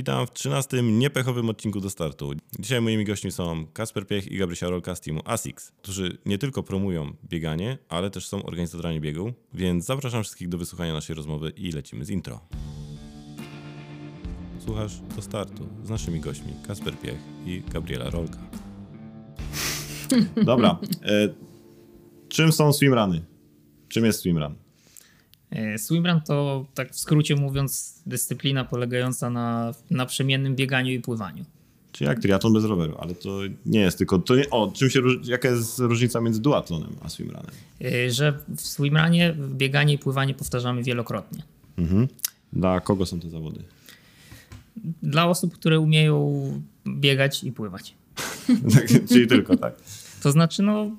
Witam w 13. niepechowym odcinku do startu. Dzisiaj moimi gośćmi są Kasper Piech i Gabrysia Rolka z teamu ASICS, którzy nie tylko promują bieganie, ale też są organizatorami biegu, więc zapraszam wszystkich do wysłuchania naszej rozmowy i lecimy z intro. Słuchasz do startu z naszymi gośćmi Kasper Piech i Gabriela Rolka. Dobra. E, czym są swimrany? Czym jest swimrun? E, swimrun to, tak w skrócie mówiąc, dyscyplina polegająca na naprzemiennym bieganiu i pływaniu. Czyli jak triatlon bez roweru, ale to nie jest tylko... To nie, o, czym się, jaka jest różnica między duatlonem a swimrunem? E, że w swimrunie bieganie i pływanie powtarzamy wielokrotnie. Mhm. Dla kogo są te zawody? Dla osób, które umieją biegać i pływać. Tak, czyli tylko tak? To znaczy, no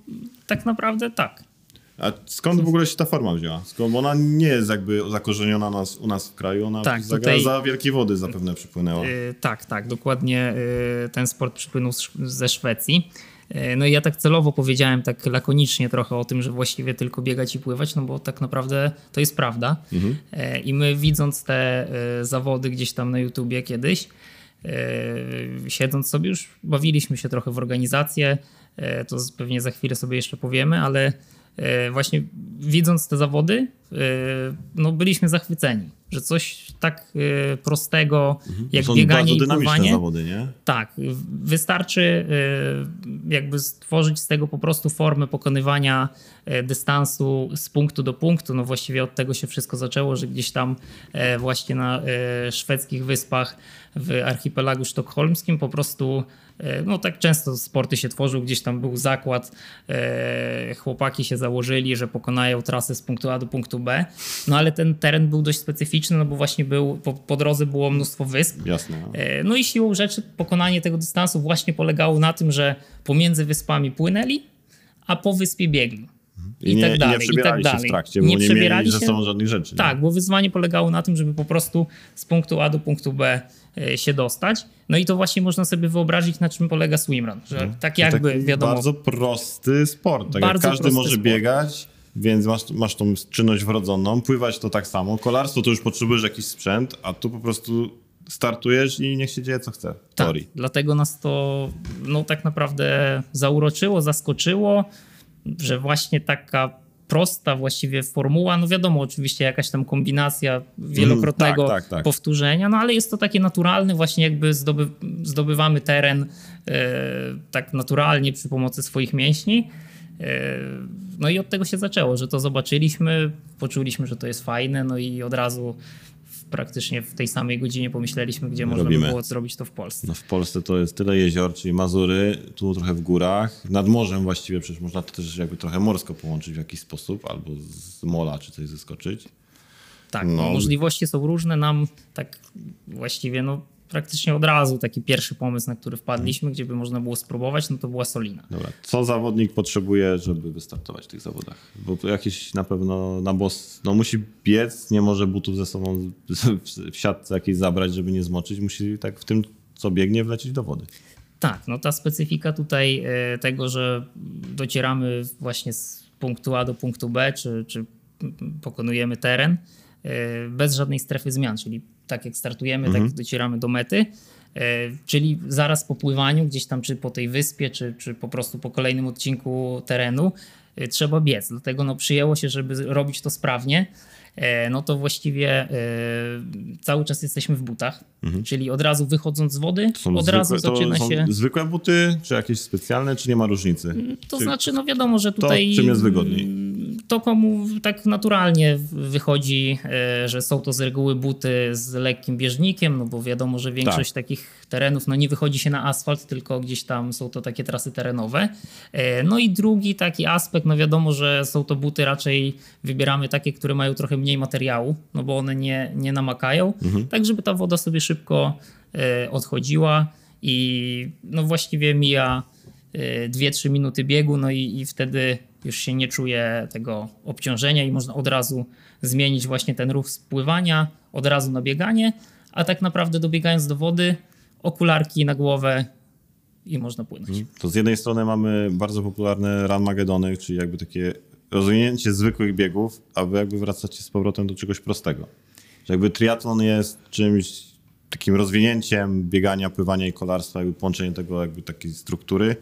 tak naprawdę tak. A skąd w ogóle się ta forma wzięła? Skąd, ona nie jest jakby zakorzeniona nas, u nas w kraju, ona tak, za, tutaj, za wielkie wody zapewne przypłynęła. Yy, tak, tak, dokładnie yy, ten sport przypłynął ze Szwecji. Yy, no i ja tak celowo powiedziałem tak lakonicznie trochę o tym, że właściwie tylko biegać i pływać, no bo tak naprawdę to jest prawda. Mhm. I my widząc te zawody gdzieś tam na YouTubie kiedyś, siedząc sobie już bawiliśmy się trochę w organizację, to pewnie za chwilę sobie jeszcze powiemy, ale E, właśnie widząc te zawody, e, no byliśmy zachwyceni, że coś tak e, prostego mhm. jak Są bieganie i pływanie. zawody, nie? Tak, wystarczy jakby stworzyć z tego po prostu formę pokonywania dystansu z punktu do punktu. No właściwie od tego się wszystko zaczęło, że gdzieś tam właśnie na szwedzkich wyspach w archipelagu sztokholmskim po prostu E, no tak często sporty się tworzył, gdzieś tam był zakład, e, chłopaki się założyli, że pokonają trasę z punktu A do punktu B, no ale ten teren był dość specyficzny, no bo właśnie był, po, po drodze było mnóstwo wysp. Jasne. E, no i siłą rzeczy pokonanie tego dystansu właśnie polegało na tym, że pomiędzy wyspami płynęli, a po wyspie biegli. I, I, nie, tak dalej, i, nie i tak dalej. w trakcie, bo nie, nie mieli ze sobą żadnych rzeczy. Tak, nie? bo wyzwanie polegało na tym, żeby po prostu z punktu A do punktu B E, się dostać. No i to właśnie można sobie wyobrazić, na czym polega swimrun. Że mhm. tak jakby, taki wiadomo... Bardzo prosty sport. Tak bardzo każdy może sport. biegać, więc masz, masz tą czynność wrodzoną. Pływać to tak samo. Kolarstwo to już potrzebujesz jakiś sprzęt, a tu po prostu startujesz i niech się dzieje co chce. W tak, teorii. dlatego nas to no, tak naprawdę zauroczyło, zaskoczyło, że właśnie taka prosta właściwie formuła. No wiadomo, oczywiście jakaś tam kombinacja wielokrotnego mm, tak, tak, tak. powtórzenia, no ale jest to takie naturalne, właśnie jakby zdoby, zdobywamy teren e, tak naturalnie przy pomocy swoich mięśni. E, no i od tego się zaczęło, że to zobaczyliśmy, poczuliśmy, że to jest fajne, no i od razu praktycznie w tej samej godzinie pomyśleliśmy, gdzie można by było zrobić to w Polsce. No w Polsce to jest tyle jezior, czyli Mazury, tu trochę w górach, nad morzem właściwie, przecież można to też jakby trochę morsko połączyć w jakiś sposób, albo z mola czy coś zeskoczyć. Tak, no. możliwości są różne. Nam tak właściwie no, praktycznie od razu taki pierwszy pomysł, na który wpadliśmy, gdzie by można było spróbować, no to była Solina. Dobra, co zawodnik potrzebuje, żeby wystartować w tych zawodach? Bo jakieś na pewno na boss, no musi biec, nie może butów ze sobą w siatce jakieś zabrać, żeby nie zmoczyć, musi tak w tym, co biegnie, wlecieć do wody. Tak, no ta specyfika tutaj e, tego, że docieramy właśnie z punktu A do punktu B, czy, czy pokonujemy teren e, bez żadnej strefy zmian, czyli tak jak startujemy, tak mhm. tak docieramy do mety. E, czyli zaraz po pływaniu, gdzieś tam czy po tej wyspie, czy, czy po prostu po kolejnym odcinku terenu, e, trzeba biec. Dlatego no, przyjęło się, żeby robić to sprawnie. E, no to właściwie cały czas jesteśmy w butach, mhm. czyli od razu wychodząc z wody, od zwykłe, razu zaczyna się... zwykłe buty, czy jakieś specjalne, czy nie ma różnicy? To czy... znaczy, no wiadomo, że tutaj... To czym jest wygodniej? To komu tak naturalnie wychodzi, e, że są to z reguły buty z lekkim bieżnikiem, no bo wiadomo, że większość tak. takich terenów no nie wychodzi się na asfalt, tylko gdzieś tam są to takie trasy terenowe. E, no i drugi taki aspekt, no wiadomo, że są to buty raczej wybieramy takie, które mają trochę mniej materiału, no bo one nie, nie namakają, mhm. tak żeby ta woda sobie szybko e, odchodziła i no właściwie mija 2-3 minuty biegu, no i, i wtedy już się nie czuje tego obciążenia i można od razu zmienić właśnie ten ruch spływania, od razu na bieganie, a tak naprawdę dobiegając do wody, okularki na głowę i można płynąć. Mhm. To z jednej strony mamy bardzo popularne run magedony, czyli jakby takie rozwinięcie zwykłych biegów, a wy jakby wracacie z powrotem do czegoś prostego. Że jakby triatlon jest czymś takim rozwinięciem biegania, pływania i kolarstwa, jakby połączenie tego jakby takiej struktury,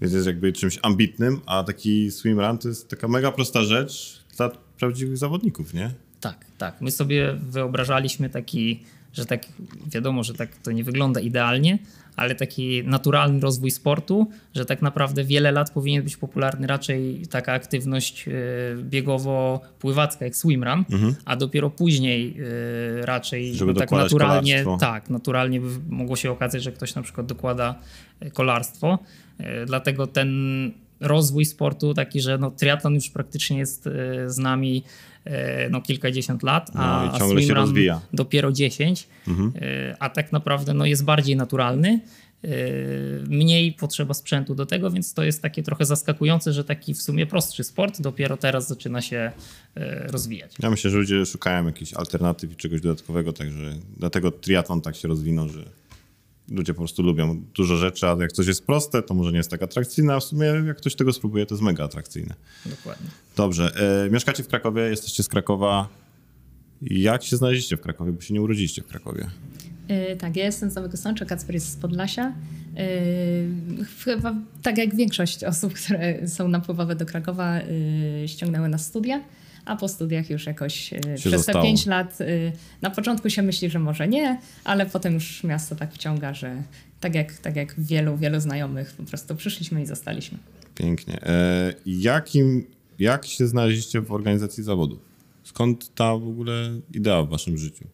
więc jest jakby czymś ambitnym, a taki swimrun to jest taka mega prosta rzecz dla prawdziwych zawodników, nie? Tak, tak. My sobie wyobrażaliśmy taki, że tak wiadomo, że tak to nie wygląda idealnie, ale taki naturalny rozwój sportu, że tak naprawdę wiele lat powinien być popularny raczej taka aktywność e, biegowo-pływacka jak swimrun, mhm. a dopiero później e, raczej Żeby no, tak naturalnie, kolarstwo. tak, naturalnie by mogło się okazać, że ktoś na przykład dokłada e, kolarstwo. Dlatego ten rozwój sportu taki, że no, triatlon już praktycznie jest z nami no, kilkadziesiąt lat, a, no, ciągle się rozwija. dopiero 10, mhm. a tak naprawdę no, jest bardziej naturalny. Mniej potrzeba sprzętu do tego, więc to jest takie trochę zaskakujące, że taki w sumie prostszy sport dopiero teraz zaczyna się rozwijać. Ja myślę, że ludzie szukają jakichś alternatyw i czegoś dodatkowego, także dlatego triatlon tak się rozwinął, że ludzie po prostu lubią dużo rzeczy, a jak coś jest proste, to może nie jest tak atrakcyjne, a w sumie jak ktoś tego spróbuje, to jest mega atrakcyjne. Dokładnie. Dobrze. E, mieszkacie w Krakowie, jesteście z Krakowa. Jak się znaleźliście w Krakowie, bo się nie urodziliście w Krakowie? Yy, tak, ja jestem z Nowego Sącza, Kacper jest z Podlasia. Yy, chyba tak jak większość osób, które są napływowe do Krakowa, yy, ściągnęły na studia a po studiach już jakoś e, przez zostało. te 5 lat e, na początku się myśli, że może nie, ale potem już miasto tak wciąga, że tak jak, tak jak wielu, wielu znajomych po prostu przyszliśmy i zostaliśmy. Pięknie. E, jakim, jak się znaleźliście w organizacji zawodów? Skąd ta w ogóle idea w waszym życiu?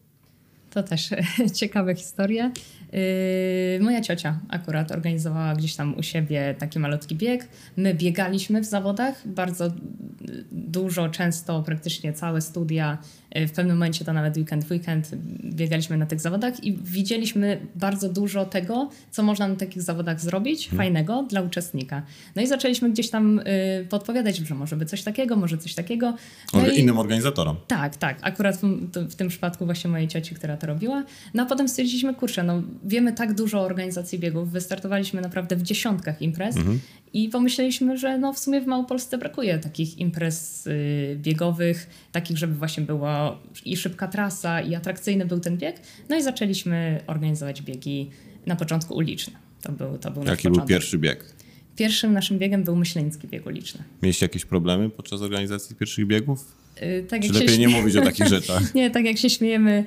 To też ciekawe historie. Yy, moja ciocia akurat organizowała gdzieś tam u siebie taki malutki bieg. My biegaliśmy w zawodach bardzo dużo, często, praktycznie całe studia. Yy, w pewnym momencie to nawet weekend w weekend biegaliśmy na tych zawodach i widzieliśmy bardzo dużo tego, co można na takich zawodach zrobić, hmm. fajnego dla uczestnika. No i zaczęliśmy gdzieś tam yy, podpowiadać, że może by coś takiego, może coś takiego. No i... Innym organizatorom. Tak, tak. Akurat w, w, tym przypadku właśnie mojej cioci, która to robiła. No a potem stwierdziliśmy, kurczę, no wiemy tak dużo o organizacji biegów, wystartowaliśmy naprawdę w dziesiątkach imprez mhm. I pomyśleliśmy, że no w sumie w Małopolsce brakuje takich imprez y, biegowych, takich, żeby właśnie była i szybka trasa, i atrakcyjny był ten bieg. No i zaczęliśmy organizować biegi na początku uliczne. To był, to był Jaki był pierwszy bieg? Pierwszym naszym biegiem był myśleński bieg uliczny. Mieliście jakieś problemy podczas organizacji pierwszych biegów? Yy, tak Czy lepiej się... nie mówić o takich rzeczach? nie, tak jak się śmiejemy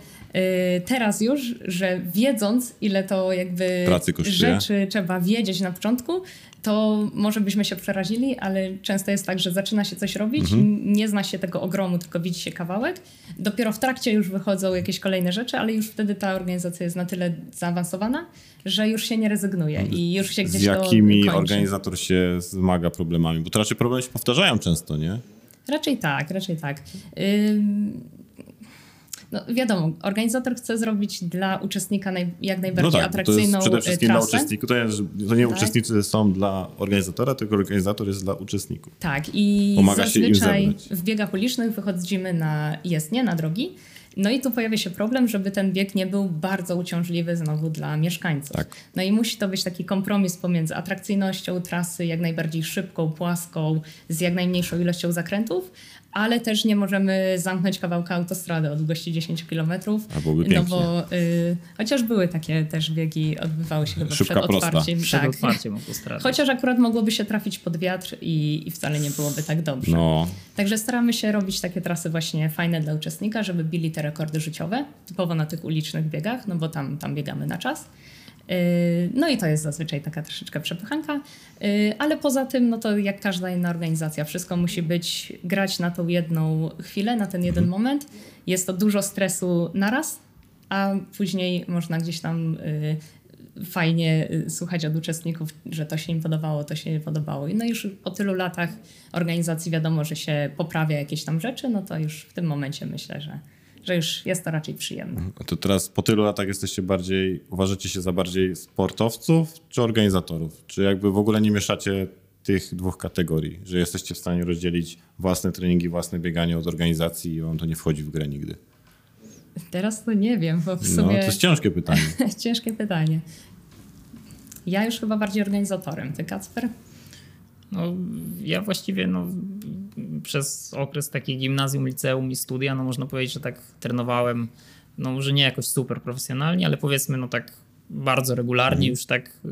teraz już, że wiedząc ile to jakby rzeczy trzeba wiedzieć na początku, to może byśmy się przerazili, ale często jest tak, że zaczyna się coś robić, mhm. nie zna się tego ogromu, tylko widzi się kawałek. Dopiero w trakcie już wychodzą jakieś kolejne rzeczy, ale już wtedy ta organizacja jest na tyle zaawansowana, że już się nie rezygnuje i już się gdzieś Z jakimi organizator się zmaga problemami? Bo to raczej problemy się powtarzają często, nie? Raczej tak, raczej tak. No wiadomo, organizator chce zrobić dla uczestnika naj, jak najbardziej no tak, atrakcyjną to jest przede wszystkim trasę. dla uczestników. To, jest, to nie tak. uczestnicy są dla organizatora, tylko organizator jest dla uczestników. Tak i Pomaga zazwyczaj w biegach ulicznych wychodzimy na jezdnie, na drogi. No i tu pojawia się problem, żeby ten bieg nie był bardzo uciążliwy znowu dla mieszkańców. Tak. No i musi to być taki kompromis pomiędzy atrakcyjnością trasy, jak najbardziej szybką, płaską, z jak najmniejszą ilością zakrętów, ale też nie możemy zamknąć kawałka autostrady o długości 10 km. A byłoby pięknie. No bo y, chociaż były takie też biegi, odbywały się chyba Szybka, przed prosta. otwarciem. Przed tak. otwarciem autostrady. Chociaż akurat mogłoby się trafić pod wiatr i, i wcale nie byłoby tak dobrze. No. Także staramy się robić takie trasy właśnie fajne dla uczestnika, żeby bili te rekordy życiowe, typowo na tych ulicznych biegach, no bo tam, tam biegamy na czas. Yy, no i to jest zazwyczaj taka troszeczkę przepychanka, yy, ale poza tym, no to jak każda inna organizacja, wszystko musi być, grać na tą jedną chwilę, na ten jeden mhm. moment. Jest to dużo stresu naraz, a później można gdzieś tam yy, fajnie słuchać od uczestników, że to się im podobało, to się nie podobało. No już po tylu latach organizacji wiadomo, że się poprawia jakieś tam rzeczy, no to już w tym momencie myślę, że że już jest to raczej przyjemne. Mhm. A to teraz po tylu latach jesteście bardziej, uważacie się za bardziej sportowców czy organizatorów? Czy jakby w ogóle nie mieszacie tych dwóch kategorii, że jesteście w stanie rozdzielić własne treningi, własne bieganie od organizacji i wam to nie wchodzi w grę nigdy? Teraz to nie wiem, bo w sumie... No, to jest ciężkie pytanie. ciężkie pytanie. Ja już chyba bardziej organizatorem. Ty, Kacper? No, ja właściwie no, przez okres takiej gimnazjum, liceum i studia, no można powiedzieć, że tak trenowałem no może nie jakoś super profesjonalnie, ale powiedzmy no tak bardzo regularnie, już tak, e,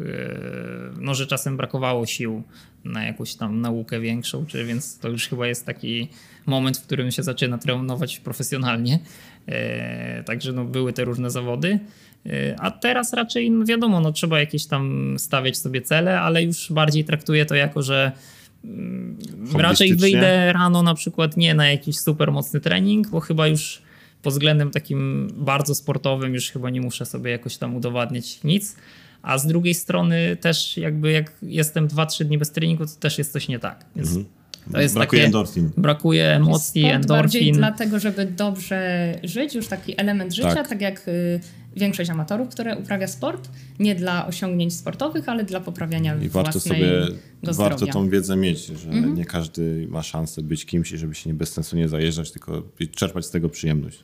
no że czasem brakowało sił na jakąś tam naukę większą, czy, więc to już chyba jest taki moment, w którym się zaczyna trenować profesjonalnie. E, także no, były te różne zawody. E, a teraz raczej, no wiadomo, no, trzeba jakieś tam stawiać sobie cele, ale już bardziej traktuję to jako, że raczej wyjdę rano na przykład nie na jakiś super mocny trening, bo chyba już pod względem takim bardzo sportowym już chyba nie muszę sobie jakoś tam udowadniać nic. A z drugiej strony też jakby jak jestem 2-3 dni bez treningu, to też jest coś nie tak. Więc mhm. To jest brakuje takie, endorfin. Brakuje emocji, Sport endorfin. bardziej dlatego, żeby dobrze żyć, już taki element życia, tak, tak jak y, większość amatorów, które uprawia sport, nie dla osiągnięć sportowych, ale dla poprawiania I warto sobie Warto tą wiedzę mieć, że mhm. nie każdy ma szansę być kimś i żeby się nie bezsensownie zajeżdżać, tylko czerpać z tego przyjemność.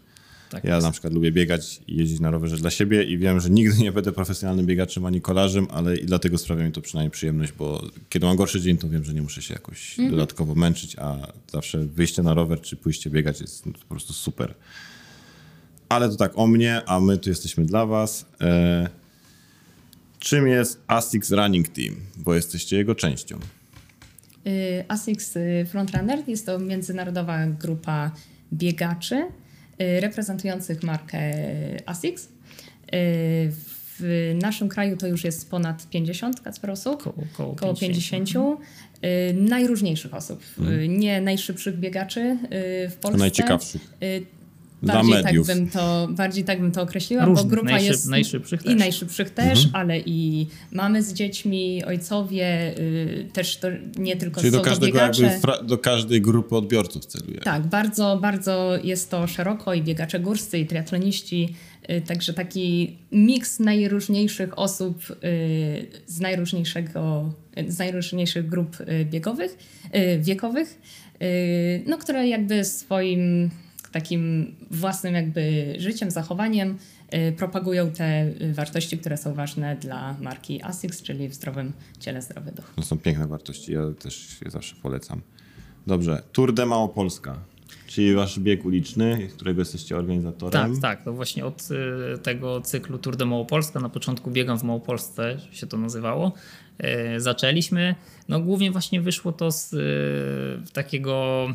Tak ja jest. na przykład lubię biegać i jeździć na rowerze dla siebie i wiem, że nigdy nie będę profesjonalnym biegaczem ani kolarzem, ale i dlatego sprawia mi to przynajmniej przyjemność, bo kiedy mam gorszy dzień, to wiem, że nie muszę się jakoś mhm. dodatkowo męczyć, a zawsze wyjście na rower czy pójście biegać jest po prostu super. Ale to tak o mnie, a my tu jesteśmy dla was. E, czym jest ASICS Running Team? Bo jesteście jego częścią. Y, ASICS Frontrunner jest to międzynarodowa grupa biegaczy y, reprezentujących markę ASICS. W naszym kraju to już jest ponad 50 Kacper osób, koło, koło, koło 50. 50. Najróżniejszych osób. Mhm. Nie najszybszych biegaczy w Polsce. Najciekawszych. Bardziej tak, bym to, bardziej tak bym to określiła, Różnych, bo grupa najszyb, jest najszybszych i najszybszych też, mhm. ale i mamy z dziećmi, ojcowie, y, też to nie tylko Czyli do każdego jakby do każdej grupy odbiorców celuje. Tak, bardzo, bardzo jest to szeroko i biegacze górscy, i triatloniści, y, także taki miks najróżniejszych osób y, z najróżniejszego, z najróżniejszych grup y, biegowych, y, wiekowych, y, no, które jakby swoim takim własnym jakby życiem, zachowaniem y, propagują te y, wartości, które są ważne dla marki ASICS, czyli w zdrowym ciele zdrowy duch. To są piękne wartości, ja też je zawsze polecam. Dobrze, Tour de Małopolska. Czyli wasz bieg uliczny, którego jesteście organizatorem? Tak, tak. To właśnie od y, tego cyklu Tour de Małopolska, na początku biegam w Małopolsce, się to nazywało, zaczęliśmy. No głównie właśnie wyszło to z takiego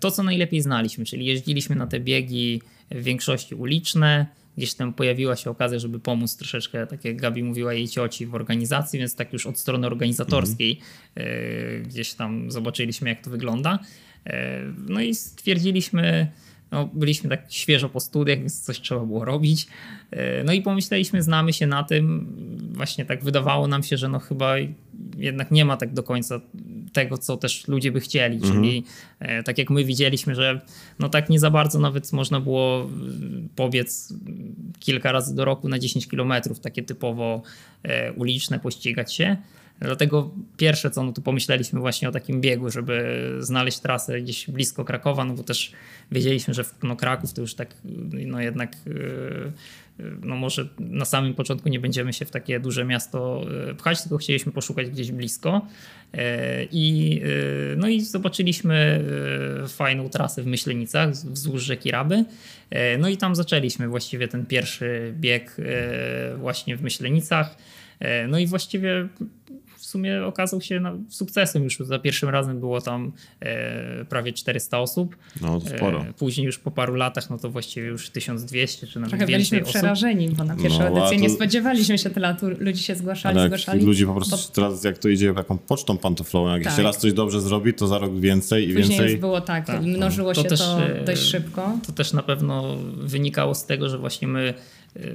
to, co najlepiej znaliśmy, czyli jeździliśmy na te biegi w większości uliczne. Gdzieś tam pojawiła się okazja, żeby pomóc troszeczkę, tak jak Gabi mówiła jej cioci w organizacji, więc tak już od strony organizatorskiej mhm. gdzieś tam zobaczyliśmy, jak to wygląda. E, no i stwierdziliśmy, no, byliśmy tak świeżo po studiach, więc coś trzeba było robić. E, no i pomyśleliśmy, znamy się na tym. Właśnie tak wydawało nam się, że no chyba jednak nie ma tak do końca tego, co też ludzie by chcieli. Mhm. Czyli e, tak jak my widzieliśmy, że no tak nie za bardzo nawet można było e, pobiec kilka razy do roku na 10 kilometrów, takie typowo uliczne, pościgać się. Dlatego pierwsze co, no to pomyśleliśmy właśnie o takim biegu, żeby znaleźć trasę gdzieś blisko Krakowa, no bo też wiedzieliśmy, że no Kraków to już tak no jednak no może na samym początku nie będziemy się w takie duże miasto e, pchać, tylko chcieliśmy poszukać gdzieś blisko. I, no i zobaczyliśmy fajną trasę w Myślenicach wzdłuż rzeki Raby. No i tam zaczęliśmy właściwie ten pierwszy bieg właśnie w Myślenicach. No i właściwie sumie okazał się sukcesem. Już za pierwszym razem było tam e, prawie 400 osób. No, to sporo. E, później już po paru latach, no to właściwie już 1200 czy nawet Trochę więcej byliśmy osób. przerażeni, bo na pierwszą no, edycję to... nie spodziewaliśmy się tyle, ludzi się zgłaszali, Ale zgłaszali. Ludzi po prostu bo... teraz jak to idzie taką pocztą pantoflową, jak tak. jeszcze raz coś dobrze zrobi, to za rok więcej i Później więcej. już było tak, tak. mnożyło to się też, to e, dość szybko. To też na pewno wynikało z tego, że właśnie my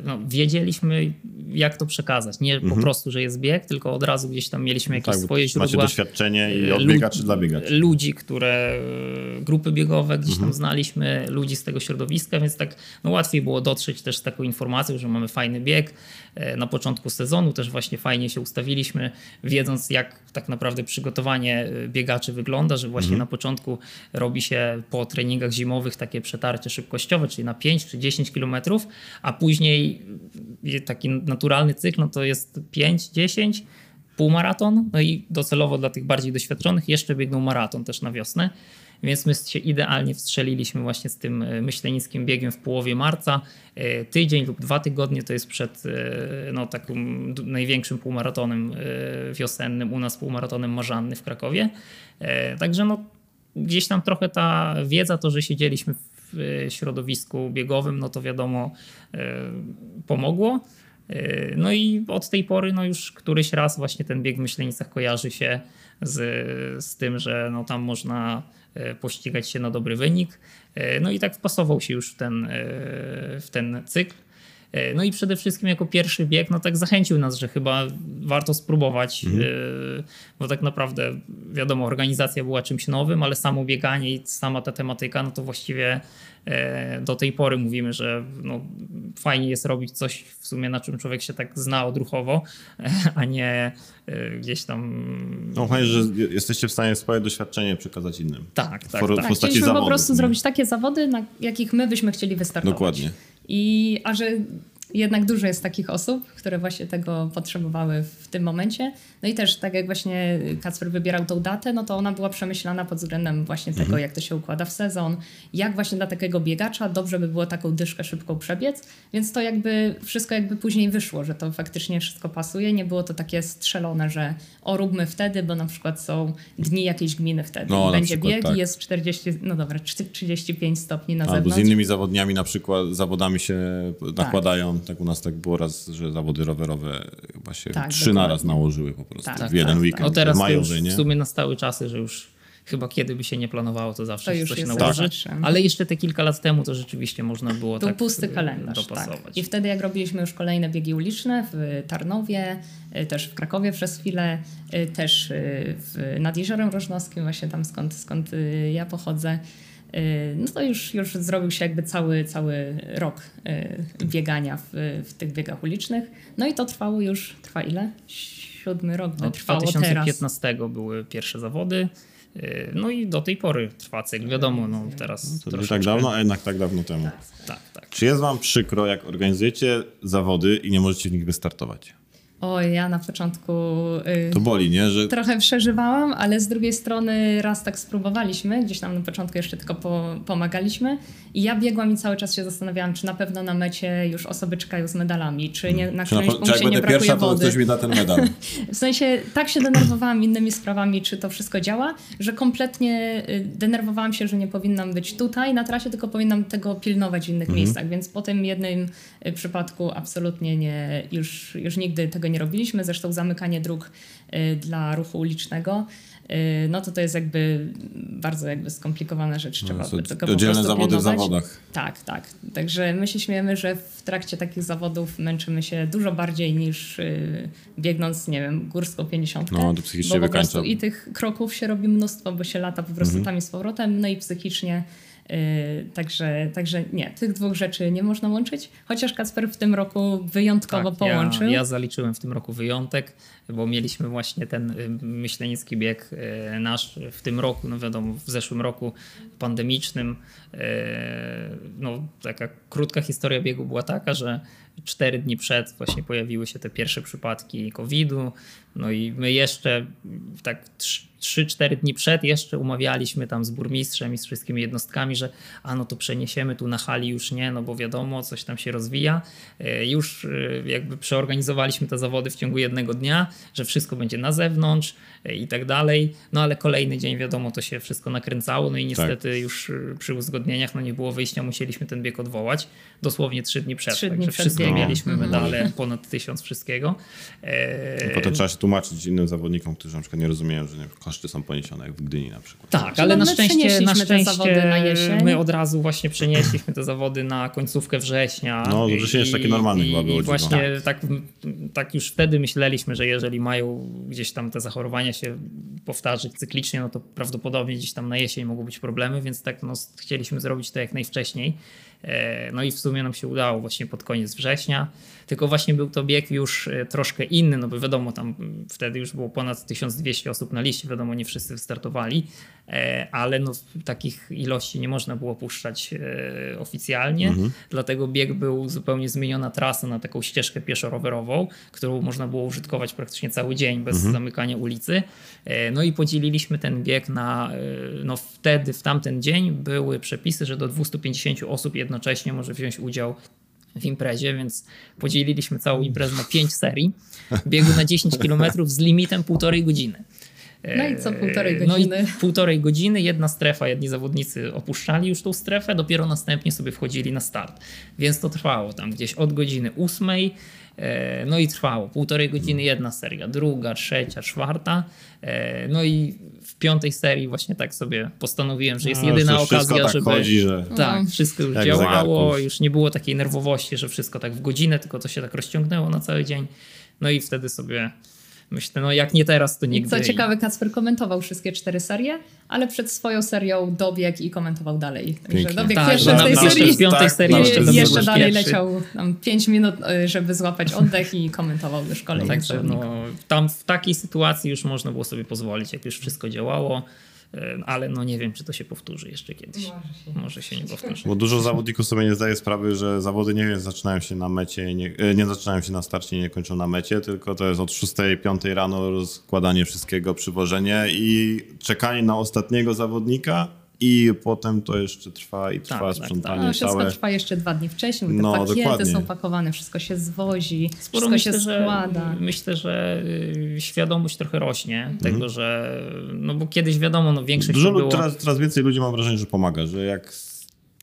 no, wiedzieliśmy, jak to przekazać. Nie mhm. po prostu, że jest bieg, tylko od razu gdzieś tam mieliśmy jakieś tak, swoje źródła. Macie doświadczenie i od biegaczy dla biegaczy. Ludzi, które, grupy biegowe gdzieś mhm. tam znaliśmy, ludzi z tego środowiska, więc tak no, łatwiej było dotrzeć też z taką informacją, że mamy fajny bieg. E, na początku sezonu też właśnie fajnie się ustawiliśmy, wiedząc jak tak naprawdę przygotowanie e, biegaczy wygląda, że właśnie mhm. na początku robi się po treningach zimowych takie przetarcie szybkościowe, czyli na 5 czy 10 kilometrów, a później Później taki naturalny cykl no to jest 5-10, półmaraton, no i docelowo dla tych bardziej doświadczonych jeszcze biegną maraton też na wiosnę. Więc my się idealnie wstrzeliliśmy właśnie z tym myślenickim biegiem w połowie marca. Tydzień lub dwa tygodnie to jest przed no, takim największym półmaratonem wiosennym, u nas półmaratonem Marzanny w Krakowie. Także no, gdzieś tam trochę ta wiedza, to, że siedzieliśmy w środowisku biegowym, no to wiadomo, pomogło. Yy, no i od tej pory no już któryś raz właśnie ten bieg w Myślenicach kojarzy się z, z tym, że no tam można yy, pościgać się na dobry wynik. Yy, no i tak wpasował się już w ten, w ten cykl. No i przede wszystkim jako pierwszy bieg, no tak zachęcił nas, że chyba warto spróbować, mhm. bo tak naprawdę wiadomo, organizacja była czymś nowym, ale samo bieganie i sama ta tematyka, no to właściwie E, do tej pory mówimy, że no, fajnie jest robić coś w sumie, na czym człowiek się tak zna odruchowo, a nie e, gdzieś tam. No fajnie, że jesteście w stanie swoje doświadczenie przekazać innym. Tak, tak. W, tak. postaci Chcieliśmy zawodów, po prostu nie? zrobić takie zawody, na jakich my byśmy chcieli wystartować. Dokładnie. I a że jednak dużo jest takich osób, które właśnie tego potrzebowały w tym momencie. No i też tak jak właśnie Kacper wybierał tą datę, no to ona była przemyślana pod względem właśnie tego, mhm. jak to się układa w sezon, jak właśnie dla takiego biegacza dobrze by było taką dyszkę szybką przebiec, więc to jakby wszystko jakby później wyszło, że to faktycznie wszystko pasuje. Nie było to takie strzelone, że o róbmy wtedy, bo na przykład są dni jakiejś gminy wtedy. No, Będzie przykład, bieg tak. i jest 40, no dobra, 35 stopni na Albo zewnątrz. Albo z innymi zawodniami na przykład, zawodami się nakładają. Tak. Tak u nas tak było raz, że zawody rowerowe chyba się tak, trzy na raz nałożyły po prostu tak, w jeden tak, weekend. No teraz majowy, już w sumie nastały czasy, że już chyba kiedy by się nie planowało, to zawsze to się coś nałoży. Tak. Ale jeszcze te kilka lat temu to rzeczywiście można było Był tak pusty kalendarz, tak. I wtedy jak robiliśmy już kolejne biegi uliczne w Tarnowie, y, też w Krakowie przez chwilę, y, też y, w, nad Jeziorem Rożnowskim, właśnie tam skąd, skąd ja pochodzę, no to już, już zrobił się jakby cały, cały rok biegania w, w tych biegach ulicznych. No i to trwało już, trwa ile? Siódmy rok no, trwało 2015 teraz. były pierwsze zawody. No i do tej pory trwa cykl, wiadomo, no teraz no to tak dawno, a jednak tak dawno temu. Tak, tak, tak. Czy jest wam przykro, jak organizujecie zawody i nie możecie w nich wystartować? Oj, ja na początku. Yy, to boli, nie? Że... Trochę przeżywałam, ale z drugiej strony raz tak spróbowaliśmy, gdzieś tam na początku jeszcze tylko po, pomagaliśmy. I ja biegłam i cały czas się zastanawiałam, czy na pewno na mecie już osoby czekają z medalami, czy nie, na którymś punkcie czy jak nie brakuje pierwsza, wody. to ktoś mi da ten medal. w sensie tak się denerwowałam innymi sprawami, czy to wszystko działa, że kompletnie y, denerwowałam się, że nie powinnam być tutaj na trasie, tylko powinnam tego pilnować w innych mhm. miejscach. Więc po tym jednym y, przypadku absolutnie nie, już, już nigdy tego nie robiliśmy. Zresztą zamykanie dróg y, dla ruchu ulicznego Y, no to to jest jakby bardzo jakby skomplikowana rzecz. Trzeba no, tego Oddzielne zawody pilnować. w zawodach. Tak, tak. Także my się śmiejemy, że w trakcie takich zawodów męczymy się dużo bardziej niż yy, biegnąc, nie wiem, górską 50. No, to psychicznie bo po prostu i tych kroków się robi mnóstwo, bo się lata po prostu mhm. tam i z powrotem, no i psychicznie także, także nie, tych dwóch rzeczy nie można łączyć, chociaż Kasper w tym roku wyjątkowo tak, połączył. Ja, ja zaliczyłem w tym roku wyjątek, bo mieliśmy właśnie ten y, myślenicki bieg y, nasz w tym roku, no wiadomo, w zeszłym roku pandemicznym. No, taka krótka historia biegu była taka, że cztery dni przed właśnie pojawiły się te pierwsze przypadki COVID-u. No i my jeszcze tak 3-4 dni przed jeszcze umawialiśmy tam z burmistrzem i z wszystkimi jednostkami, że a no to przeniesiemy tu na hali już nie, no bo wiadomo, coś tam się rozwija. E, już e, jakby przeorganizowaliśmy te zawody w ciągu jednego dnia, że wszystko będzie na zewnątrz e, i tak dalej. No ale kolejny dzień wiadomo, to się wszystko nakręcało, no i niestety tak. już przy uzgodnieniach no nie było wyjścia, musieliśmy ten bieg odwołać dosłownie 3 dni przed. 3 dni przed wszystko no. mieliśmy medale, ponad tysiąc wszystkiego. Potem trzeba się tłumaczyć innym zawodnikom, którzy na przykład nie rozumieją, że nie, koszty są poniesione, jak w Gdyni na przykład. Tak, ale na szczęście, na szczęście na my od razu właśnie przenieśliśmy te zawody na końcówkę września. No, wrzesień jest taki normalny chyba było. I właśnie tak. tak, tak już wtedy myśleliśmy, że jeżeli mają gdzieś tam te zachorowania się powtarzać cyklicznie, no to prawdopodobnie gdzieś tam na jesień mogą być problemy, więc tak no, chcieliśmy zrobić to jak najwcześniej. No i w sumie nam się udało właśnie pod koniec września. Tylko właśnie był to bieg już troszkę inny, no bo wiadomo, tam wtedy już było ponad 1200 osób na liście, wiadomo, nie wszyscy wystartowali, ale no takich ilości nie można było puszczać oficjalnie, mhm. dlatego bieg był zupełnie zmieniona trasa na taką ścieżkę pieszo-rowerową, którą można było użytkować praktycznie cały dzień bez mhm. zamykania ulicy. No i podzieliliśmy ten bieg na, no wtedy, w tamten dzień były przepisy, że do 250 osób jednocześnie może wziąć udział w imprezie, więc podzieliliśmy całą imprezę na 5 serii. Biegu na 10 km z limitem półtorej godziny. No i co półtorej godziny? No i półtorej godziny, jedna strefa, jedni zawodnicy opuszczali już tą strefę, dopiero następnie sobie wchodzili na start. Więc to trwało tam gdzieś od godziny ósmej E, no i trwało półtorej godziny jedna seria, druga, trzecia, czwarta. E, no i piątej serii właśnie tak sobie postanowiłem, że jest no, jedyna okazja, tak żeby. Chodzi, że... Tak, no. wszystko już działało, już nie było takiej nerwowości, że wszystko tak w godzinę, tylko to się tak rozciągnęło na cały dzień. No i wtedy sobie Myślę, no jak nie teraz, to nigdy. Co ciekawe, Kacper komentował wszystkie cztery serie, ale przed swoją serią dobiegł i komentował dalej. Także dobiegł tak, pierwszy w tej serii. W piątej serii jeszcze, jeszcze dalej pierwszy. leciał tam pięć minut, y, żeby złapać oddech i komentował już kolejny. No, także no, tam w takiej sytuacji już można było sobie pozwolić, jak już wszystko działało ale no nie wiem, czy to się powtórzy jeszcze kiedyś. Może się, Może się nie powtórzy. Bo dużo zawodników sobie nie zdaje sprawy, że zawody nie zaczynają się na mecie, nie, e, nie zaczynają się na starcie i nie kończą na mecie, tylko to jest od 6-5 rano rozkładanie wszystkiego, przywożenie i czekanie na ostatniego zawodnika i potem to jeszcze trwa i trwa tak, sprzątanie tak, tak. Wszystko trwa jeszcze dwa dni wcześniej, bo te no, pakiety dokładnie. są pakowane, wszystko się zwozi, Sporo wszystko myślę, się składa. Że, myślę, że y, świadomość trochę rośnie mhm. tego, że no bo kiedyś wiadomo, no większość Dużo było... teraz, teraz więcej ludzi mam wrażenie, że pomaga, że jak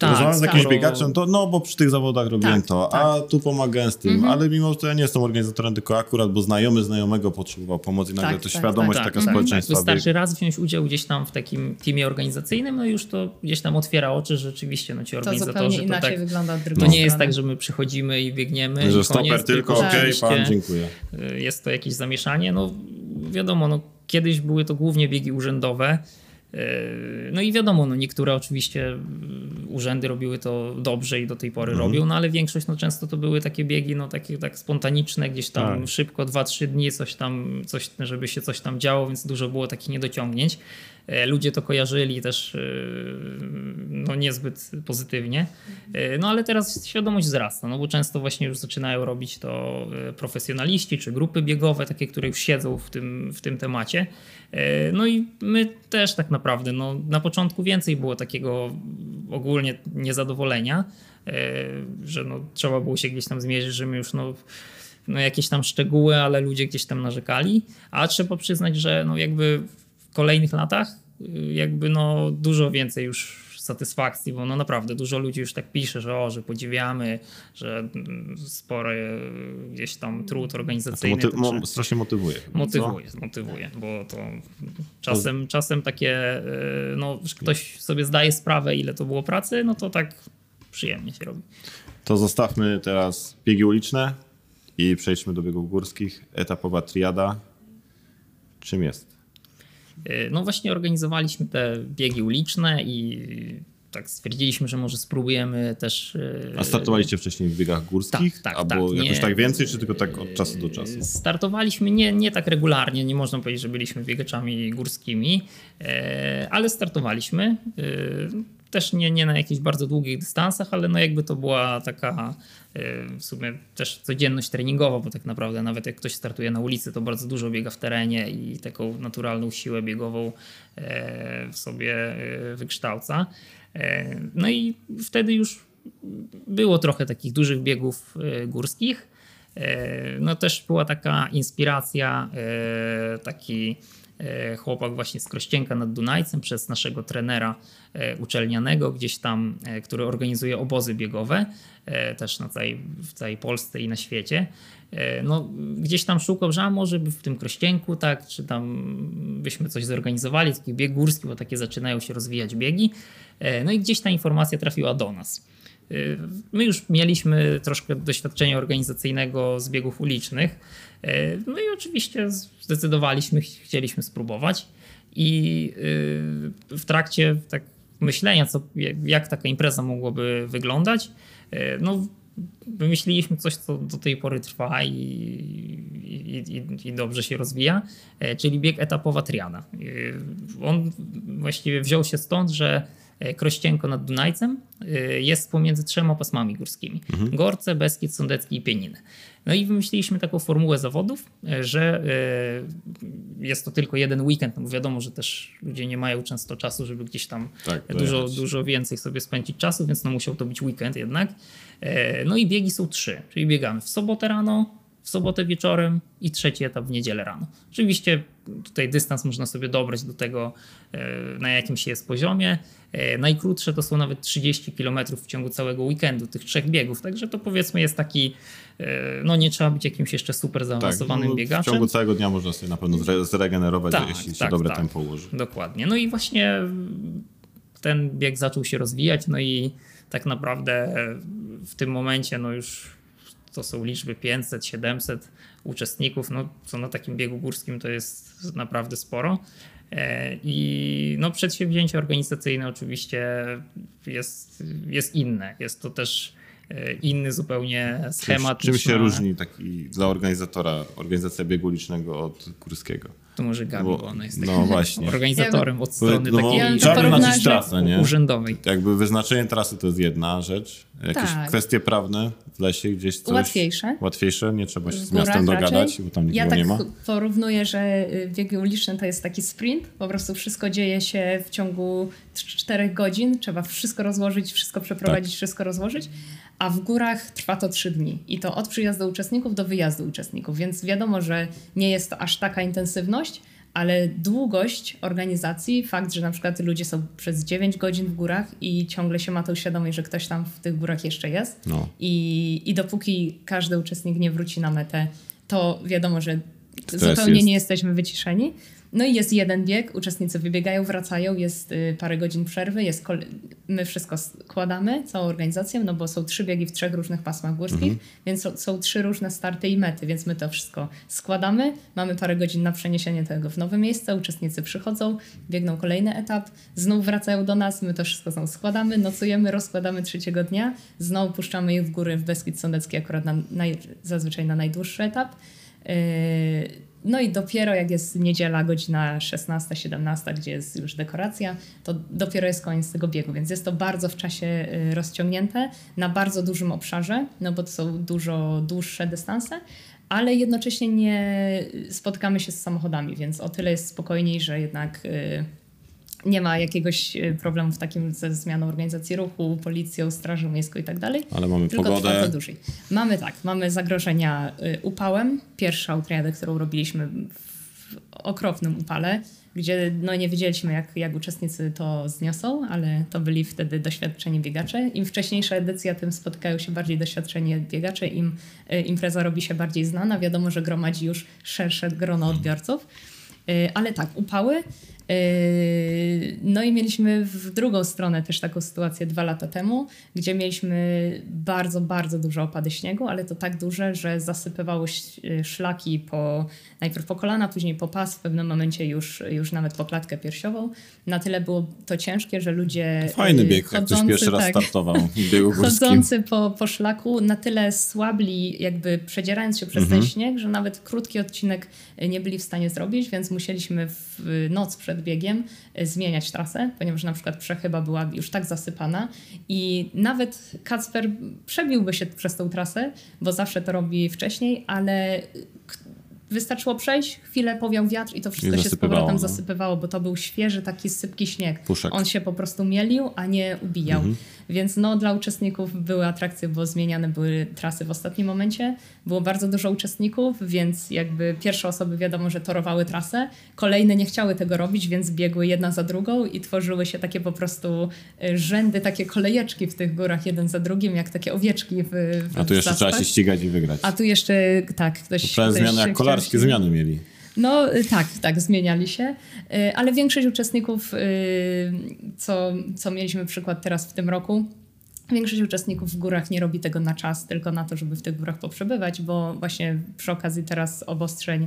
tak, Rozmawiam z jakimś biegaczem, to no bo przy tych zawodach robiłem tak, to, tak. a tu pomagałem z tym, mhm. ale mimo to ja nie jestem organizatorem, tylko akurat, bo znajomy znajomego potrzebował pomocy i nagle tak, to tak, świadomość tak, taka tak, społeczeństwa. Wystarczy raz wziąć udział gdzieś tam w takim teamie organizacyjnym, no już to gdzieś tam otwiera oczy, że rzeczywiście no ci organizatorzy to, to tak, wygląda od To nie jest tak, że my przychodzimy i biegniemy. Że stoper tylko, okej, okay, pan, dziękuję. Y, jest to jakieś zamieszanie, no wiadomo, no kiedyś były to głównie biegi urzędowe, Yy, no i wiadomo, no niektóre oczywiście urzędy robiły to dobrze i do tej pory mhm. robią, no ale większość no często to były takie biegi no takie tak spontaniczne, gdzieś tam tak. szybko, 2-3 dni coś tam, coś, żeby się coś tam działo, więc dużo było takich niedociągnięć. E, ludzie to kojarzyli też e, no, niezbyt pozytywnie. E, no ale teraz świadomość wzrasta, no bo często właśnie już zaczynają robić to profesjonaliści czy grupy biegowe, takie, które już siedzą w tym, w tym temacie. No i my też tak naprawdę, no, na początku więcej było takiego ogólnie niezadowolenia, że no, trzeba było się gdzieś tam zmierzyć, że my już no, no, jakieś tam szczegóły, ale ludzie gdzieś tam narzekali, a trzeba przyznać, że no, jakby w kolejnych latach y, jakby no dużo więcej już satysfakcji, bo no naprawdę dużo ludzi już tak pisze, że o, że podziwiamy, że mm, spory gdzieś tam trud organizacyjny. To moty- strasznie motywuje. Motywuje, co? motywuje, bo to czasem, czasem takie, y, no ktoś sobie zdaje sprawę, ile to było pracy, no to tak przyjemnie się robi. To zostawmy teraz biegi uliczne i przejdźmy do biegów górskich. Etapowa triada. Czym jest? E, no właśnie organizowaliśmy te biegi uliczne i tak stwierdziliśmy, że może spróbujemy też... E, A startowaliście wcześniej w biegach górskich? Tak, tak. Albo tak, jakoś nie, tak więcej, czy tylko tak od czasu do czasu? Startowaliśmy nie, nie tak regularnie, nie można powiedzieć, że byliśmy biegaczami górskimi, e, ale startowaliśmy. Też nie, nie na jakichś bardzo długich dystansach, ale no jakby to była taka w sumie też codzienność treningowa, bo tak naprawdę nawet jak ktoś startuje na ulicy, to bardzo dużo biega w terenie i taką naturalną siłę biegową e, w sobie e, wykształca. E, no i wtedy już było trochę takich dużych biegów górskich. No też była taka inspiracja, taki E, chłopak właśnie z Krościenka nad Dunajcem przez naszego trenera e, uczelnianego gdzieś tam, e, który organizuje obozy biegowe też na całej, w całej Polsce i na świecie. No, gdzieś tam szukał, że może by w tym Krościenku, tak, czy tam byśmy coś zorganizowali, taki bieg górski, bo takie zaczynają się rozwijać biegi. No i gdzieś ta informacja trafiła do nas. My już mieliśmy troszkę doświadczenia organizacyjnego z biegów ulicznych, E, no i oczywiście zdecydowaliśmy, chcieliśmy spróbować. I y, w trakcie tak myślenia, co, jak taka impreza mogłaby wyglądać, no wymyśliliśmy coś, co do tej pory trwa i, i, i, i, dobrze się rozwija, czyli bieg etapowa Triana. On właściwie wziął się stąd, że Krościenko nad Dunajcem jest pomiędzy trzema pasmami górskimi. Mhm. Gorce, Beskid, Sądecki i Pieniny. No i wymyśliliśmy taką formułę zawodów, e, że e, jest to tylko jeden weekend, no bo wiadomo, że też ludzie nie mają często czasu, żeby gdzieś tam tak, dużo, dużo więcej sobie spędzić czasu, więc no musiał to być weekend jednak. E, no i biegi są trzy, czyli biegamy w sobotę rano, w sobotę wieczorem i trzeci etap w niedzielę rano. Oczywiście tutaj dystans można sobie dobrać do tego, na jakim się jest poziomie. Najkrótsze to są nawet 30 km w ciągu całego weekendu tych trzech biegów, także to powiedzmy jest taki E, no nie trzeba być jakimś jeszcze super zaawansowanym tak, no, biegaczem. W ciągu całego dnia można sobie na pewno zregenerować, tak, jeśli tak, się dobre tak, tempo ułoży. Dokładnie. No i właśnie ten bieg zaczął się rozwijać, no i tak naprawdę w tym momencie no już to są liczby 500, 700 uczestników, no co na takim biegu górskim to jest naprawdę sporo. E, I no, przedsięwzięcie organizacyjne oczywiście jest, jest inne. Jest to też E, inny zupełnie schemat. Czym się różni taki dla organizatora organizacja biegu ulicznego od górskiego? To może Gabi, bo, bo ona jest no właśnie. organizatorem od strony no, takiej trzeba wyznaczyć trasę, nie? urzędowej. Jakby wyznaczenie trasy to jest jedna rzecz. Jakieś tak. kwestie prawne w lesie gdzieś coś? Łatwiejsze. Łatwiejsze, nie trzeba się z miastem dogadać, raczej. bo tam ja tak nie ma. porównuję, że y, biegi uliczne to jest taki sprint, po prostu wszystko dzieje się w ciągu 4 godzin, trzeba wszystko rozłożyć, wszystko przeprowadzić, tak. wszystko rozłożyć, a w górach trwa to 3 dni i to od przyjazdu uczestników do wyjazdu uczestników, więc wiadomo, że nie jest to aż taka intensywność, ale długość organizacji, fakt, że na przykład ludzie są przez 9 godzin w górach i ciągle się ma tą świadomość, że ktoś tam w tych górach jeszcze jest no. I, i dopóki każdy uczestnik nie wróci na metę, to wiadomo, że Stres zupełnie jest. nie jesteśmy wyciszeni. No i jest jeden bieg, uczestnicy wybiegają, wracają, jest y, parę godzin przerwy, jest my wszystko składamy, całą organizację, no bo są trzy biegi w trzech różnych pasmach górskich, mhm. więc są, są, trzy różne starty i mety, więc my to wszystko składamy, mamy parę godzin na przeniesienie tego w nowe miejsce, uczestnicy przychodzą, biegną kolejny etap, znów wracają do nas, my to wszystko tam składamy, nocujemy, rozkładamy trzeciego dnia, znowu puszczamy ich w góry w Beskid Sądecki akurat na, naj, zazwyczaj na najdłuższy etap. Yy, no i dopiero jak jest niedziela, godzina 16-17, gdzie jest już dekoracja, to dopiero jest koniec tego biegu, więc jest to bardzo w czasie y, rozciągnięte, na bardzo dużym obszarze, no bo to są dużo dłuższe dystanse, ale jednocześnie nie spotkamy się z samochodami, więc o tyle jest spokojniej, że jednak y, nie ma jakiegoś e, problemu w takim ze zmianą organizacji ruchu, policją, strażą miejską i tak dalej. Ale mamy tylko pogodę. To dłużej. Mamy tak, mamy zagrożenia e, upałem. Pierwsza triadę, którą robiliśmy w okropnym upale, gdzie no nie wiedzieliśmy, jak, jak uczestnicy to zniosą, ale to byli wtedy doświadczeni biegacze. Im wcześniejsza edycja, tym spotykają się bardziej doświadczeni biegacze, im e, impreza robi się bardziej znana. Wiadomo, że gromadzi już szersze grono odbiorców. Ale tak, upały no i mieliśmy w drugą stronę też taką sytuację dwa lata temu, gdzie mieliśmy bardzo, bardzo duże opady śniegu, ale to tak duże, że zasypywało szlaki po, najpierw po kolana, później po pas, w pewnym momencie już, już nawet po klatkę piersiową. Na tyle było to ciężkie, że ludzie Fajny bieg, chodzący, jak ktoś pierwszy raz tak, startował Chodzący po, po szlaku na tyle słabli, jakby przedzierając się przez mhm. ten śnieg, że nawet krótki odcinek nie byli w stanie zrobić, więc musieliśmy w noc przed biegiem e, zmieniać trasę, ponieważ na przykład przechyba była już tak zasypana i nawet Kacper przebiłby się przez tą trasę, bo zawsze to robi wcześniej, ale wystarczyło przejść, chwilę powiał wiatr i to wszystko I się z powrotem no. zasypywało, bo to był świeży taki sypki śnieg. Puszek. On się po prostu mielił, a nie ubijał. Mhm. Więc no, dla uczestników były atrakcje, bo zmieniane były trasy w ostatnim momencie. Było bardzo dużo uczestników, więc jakby pierwsze osoby wiadomo, że torowały trasę, kolejne nie chciały tego robić, więc biegły jedna za drugą i tworzyły się takie po prostu y, rzędy, takie kolejeczki w tych górach jeden za drugim, jak takie owieczki w, w A tu jeszcze trzeba się ścigać i wygrać. A tu jeszcze, tak, ktoś... To zmiany, jak kolarskie zmiany mieli. No y, tak, tak, zmieniali się, y, ale większość uczestników, y, co, co mieliśmy przykład teraz w tym roku, Większość uczestników w górach nie robi tego na czas, tylko na to, żeby w tych górach poprzebywać, bo właśnie przy okazji teraz obostrzeń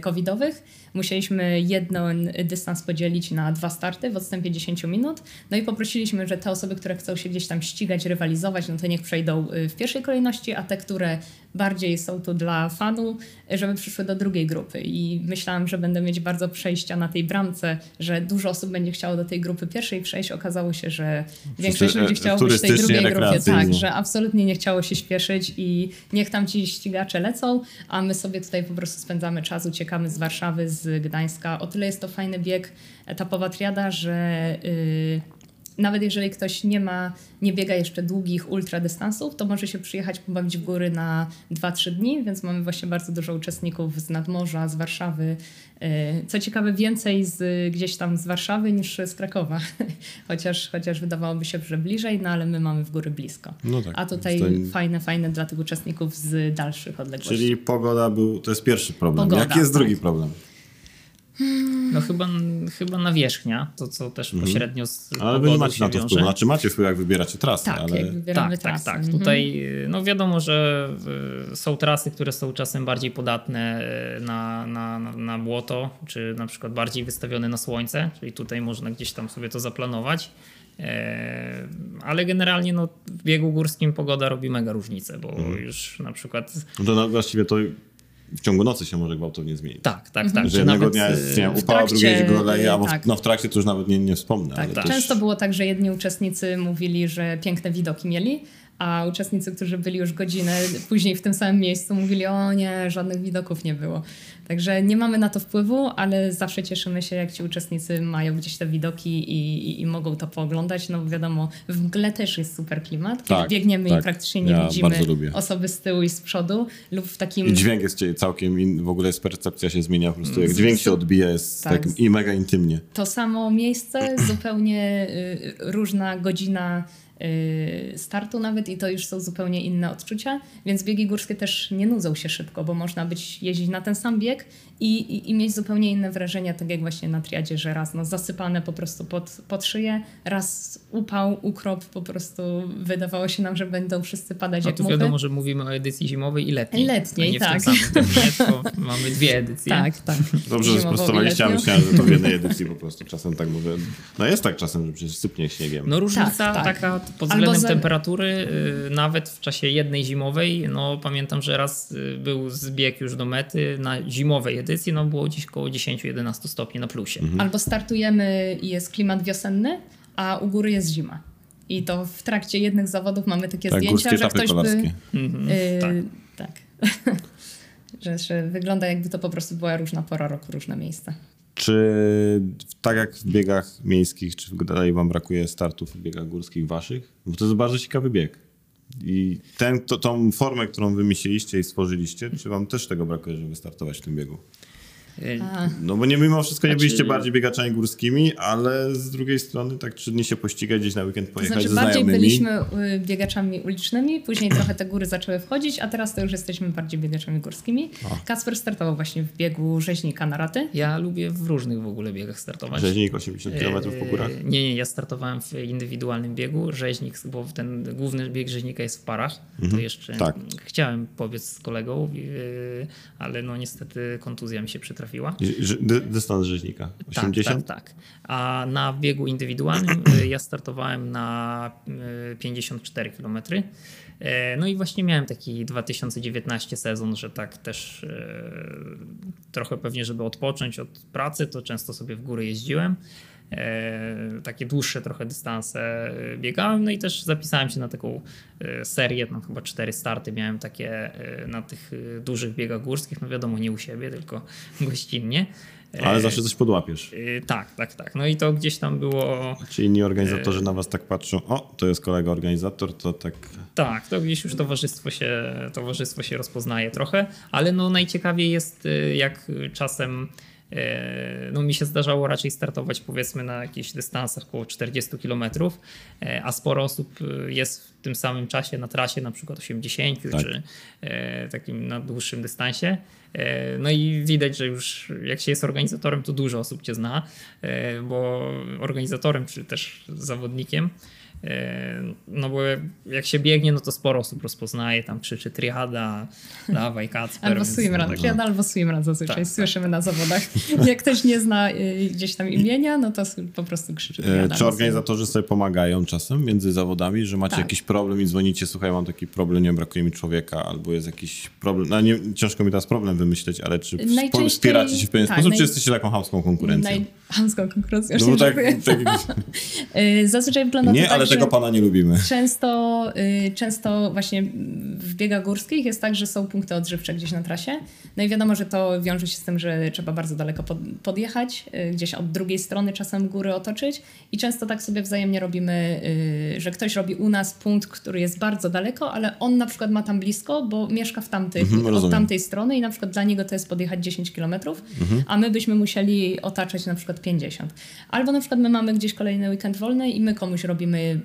covidowych musieliśmy jeden dystans podzielić na dwa starty w odstępie 10 minut. No i poprosiliśmy, że te osoby, które chcą się gdzieś tam ścigać, rywalizować, no to niech przejdą w pierwszej kolejności, a te, które bardziej są tu dla fanu, żeby przyszły do drugiej grupy. I myślałam, że będę mieć bardzo przejścia na tej bramce, że dużo osób będzie chciało do tej grupy pierwszej przejść. Okazało się, że większość ludzi chciało być w tej drugiej grupie. Tak, że absolutnie nie chciało się śpieszyć i niech tam ci ścigacze lecą, a my sobie tutaj po prostu spędzamy czas, uciekamy z Warszawy, z Gdańska. O tyle jest to fajny bieg, etapowa triada, że... Yy, nawet jeżeli ktoś nie ma, nie biega jeszcze długich ultradystansów, to może się przyjechać pobawić w góry na 2-3 dni, więc mamy właśnie bardzo dużo uczestników z nadmorza, z Warszawy. Y, co ciekawe, więcej z, gdzieś tam z Warszawy niż z Krakowa, chociaż, chociaż wydawałoby się, że bliżej, no ale my mamy w góry blisko. No tak, A tutaj to... fajne, fajne dla tych uczestników z dalszych odległości. Czyli pogoda był, to jest pierwszy problem. Pogoda, Jaki jest tak. drugi problem? No chyba, chyba nawierzchnia, to co też mhm. pośrednio z Ale wy nie macie na to wpływu, znaczy macie wpływ jak wybieracie trasy. Tak, ale... jak wybieramy tak, trasy. tak, tak. Mhm. Tutaj no wiadomo, że są trasy, które są czasem bardziej podatne y, na, na, na błoto, czy na przykład bardziej wystawione na słońce, czyli tutaj można gdzieś tam sobie to zaplanować. E, ale generalnie no, w biegu górskim pogoda robi mega różnicę, bo mhm. już na przykład. No to właściwie to w ciągu nocy się może gwałtownie zmienić. Tak, tak, tak. Że jednego dnia jest nie, upał, drugiego leje, albo tak. no, w trakcie to już nawet nie, nie wspomnę. Tak, tak. Często było tak, że jedni uczestnicy mówili, że piękne widoki mieli, a uczestnicy, którzy byli już godzinę później w tym samym miejscu, mówili: O nie, żadnych widoków nie było. Także nie mamy na to wpływu, ale zawsze cieszymy się, jak ci uczestnicy mają gdzieś te widoki i, i, i mogą to pooglądać. No wiadomo, w mgle też jest super klimat. Kiedy tak, biegniemy tak. i praktycznie nie ja widzimy osoby z tyłu i z przodu lub w takim... I dźwięk jest całkiem, in, w ogóle jest percepcja się zmienia po prostu. Jak dźwięk się odbija, jest tak. tak i mega intymnie. To samo miejsce, zupełnie y, różna godzina startu nawet i to już są zupełnie inne odczucia, więc biegi górskie też nie nudzą się szybko, bo można być jeździć na ten sam bieg i, i, i mieć zupełnie inne wrażenia, tak jak właśnie na triadzie, że raz no, zasypane po prostu pod, pod szyję, raz upał, ukrop, po prostu wydawało się nam, że będą wszyscy padać no, jak muchy. wiadomo, że mówimy o edycji zimowej i letniej. Letniej, nie tak. W tym samym mamy dwie edycje. Tak, tak. Dobrze, że sprostowaliście, a myślałem, że to w jednej edycji po prostu czasem tak mówię. No jest tak czasem, że przecież sypnie śniegiem. No różnica tak, tak. taka pod względem za... temperatury, y, nawet w czasie jednej zimowej, no pamiętam, że raz y, był zbieg już do mety na zimowej edycji, no było gdzieś około 10-11 stopni na plusie. Mhm. Albo startujemy i jest klimat wiosenny, a u góry jest zima. I to w trakcie jednych zawodów mamy takie tak, zdjęcia, że ktoś kolarskie. by... Mhm, yy, tak. tak. że, że wygląda jakby to po prostu była różna pora roku, różne miejsca. Czy tak jak w biegach miejskich, czy dalej wam brakuje startów w biegach górskich waszych? Bo to jest bardzo ciekawy bieg. I ten, to, tą formę, którą wymyśliliście i stworzyliście, czy wam też tego brakuje, żeby startować w tym biegu? No bo nie mimo wszystko nie znaczy... byliście bardziej biegaczami górskimi, ale z drugiej strony tak trzy dni się pościgać, gdzieś na weekend pojechać to znaczy, ze bardziej byliśmy y, biegaczami ulicznymi, później trochę te góry zaczęły wchodzić, a teraz to już jesteśmy bardziej biegaczami górskimi. O. Kasper startował właśnie w biegu rzeźnika na raty. Ja lubię w różnych w ogóle biegach startować. Rzeźnik 80 km po górach? Nie, nie, ja startowałem w indywidualnym biegu. Rzeźnik, bo ten główny bieg rzeźnika jest w parach. Mhm. To jeszcze tak. chciałem pobiec z kolegą, y, ale no niestety kontuzja mi się przytrafiła dystans rzeźnika? 80? Tak, tak, tak. A na biegu indywidualnym y, ja startowałem na 54 y, km. Y, no i właśnie miałem taki 2019 sezon, że tak też trochę pewnie, żeby odpocząć od pracy, to często sobie w górę jeździłem. E, takie dłuższe trochę dystanse biegałem, no i też zapisałem się na taką e, serię, tam chyba cztery starty miałem takie e, na tych dużych biegach górskich, no wiadomo nie u siebie, tylko gościnnie. Ale zawsze coś podłapiesz. Tak, tak, tak. No i to gdzieś tam było. Czy inni organizatorzy na was tak patrzą, o, to jest kolega organizator, to tak. Tak, to gdzieś już towarzystwo się, towarzystwo się rozpoznaje trochę, ale no najciekawiej jest, jak czasem E, no mi się zdarzało raczej startować powiedzmy na jakichś dystansach około 40 km, e, a sporo osób e, jest w tym samym czasie na trasie na przykład 80 tak. czy takim na dłuższym dystansie. No i widać, że już jak się jest organizatorem, to dużo osób cię zna, bo organizatorem czy też zawodnikiem E, no bo jak się biegnie, no to sporo osób rozpoznaje, tam krzyczy triada, dawaj Kacper. albo swimrun, tak, triada albo swimrun zazwyczaj tak, tak. słyszymy tak. na zawodach. Jak ktoś nie zna y, gdzieś tam imienia, no to po prostu krzyczy triada. Czy organizatorzy sobie pomagają czasem między zawodami, że macie tak. jakiś problem i dzwonicie, słuchaj, mam taki problem, nie brakuje mi człowieka, albo jest jakiś problem, no nie, ciężko mi teraz problem wymyśleć, ale czy wspieracie się w pewien tak, sposób, naj... czy jesteście taką hamską konkurencją? Naj... Hamską konkurencją, no, tak, tak... Y, zazwyczaj wygląda nie, to tak, ale tego pana nie lubimy. Często, y, często właśnie w biegach górskich jest tak, że są punkty odżywcze gdzieś na trasie. No i wiadomo, że to wiąże się z tym, że trzeba bardzo daleko pod, podjechać, y, gdzieś od drugiej strony czasem góry otoczyć i często tak sobie wzajemnie robimy, y, że ktoś robi u nas punkt, który jest bardzo daleko, ale on na przykład ma tam blisko, bo mieszka w tamtych, mhm, od tamtej strony i na przykład dla niego to jest podjechać 10 kilometrów, mhm. a my byśmy musieli otaczać na przykład 50. Albo na przykład my mamy gdzieś kolejny weekend wolny i my komuś robimy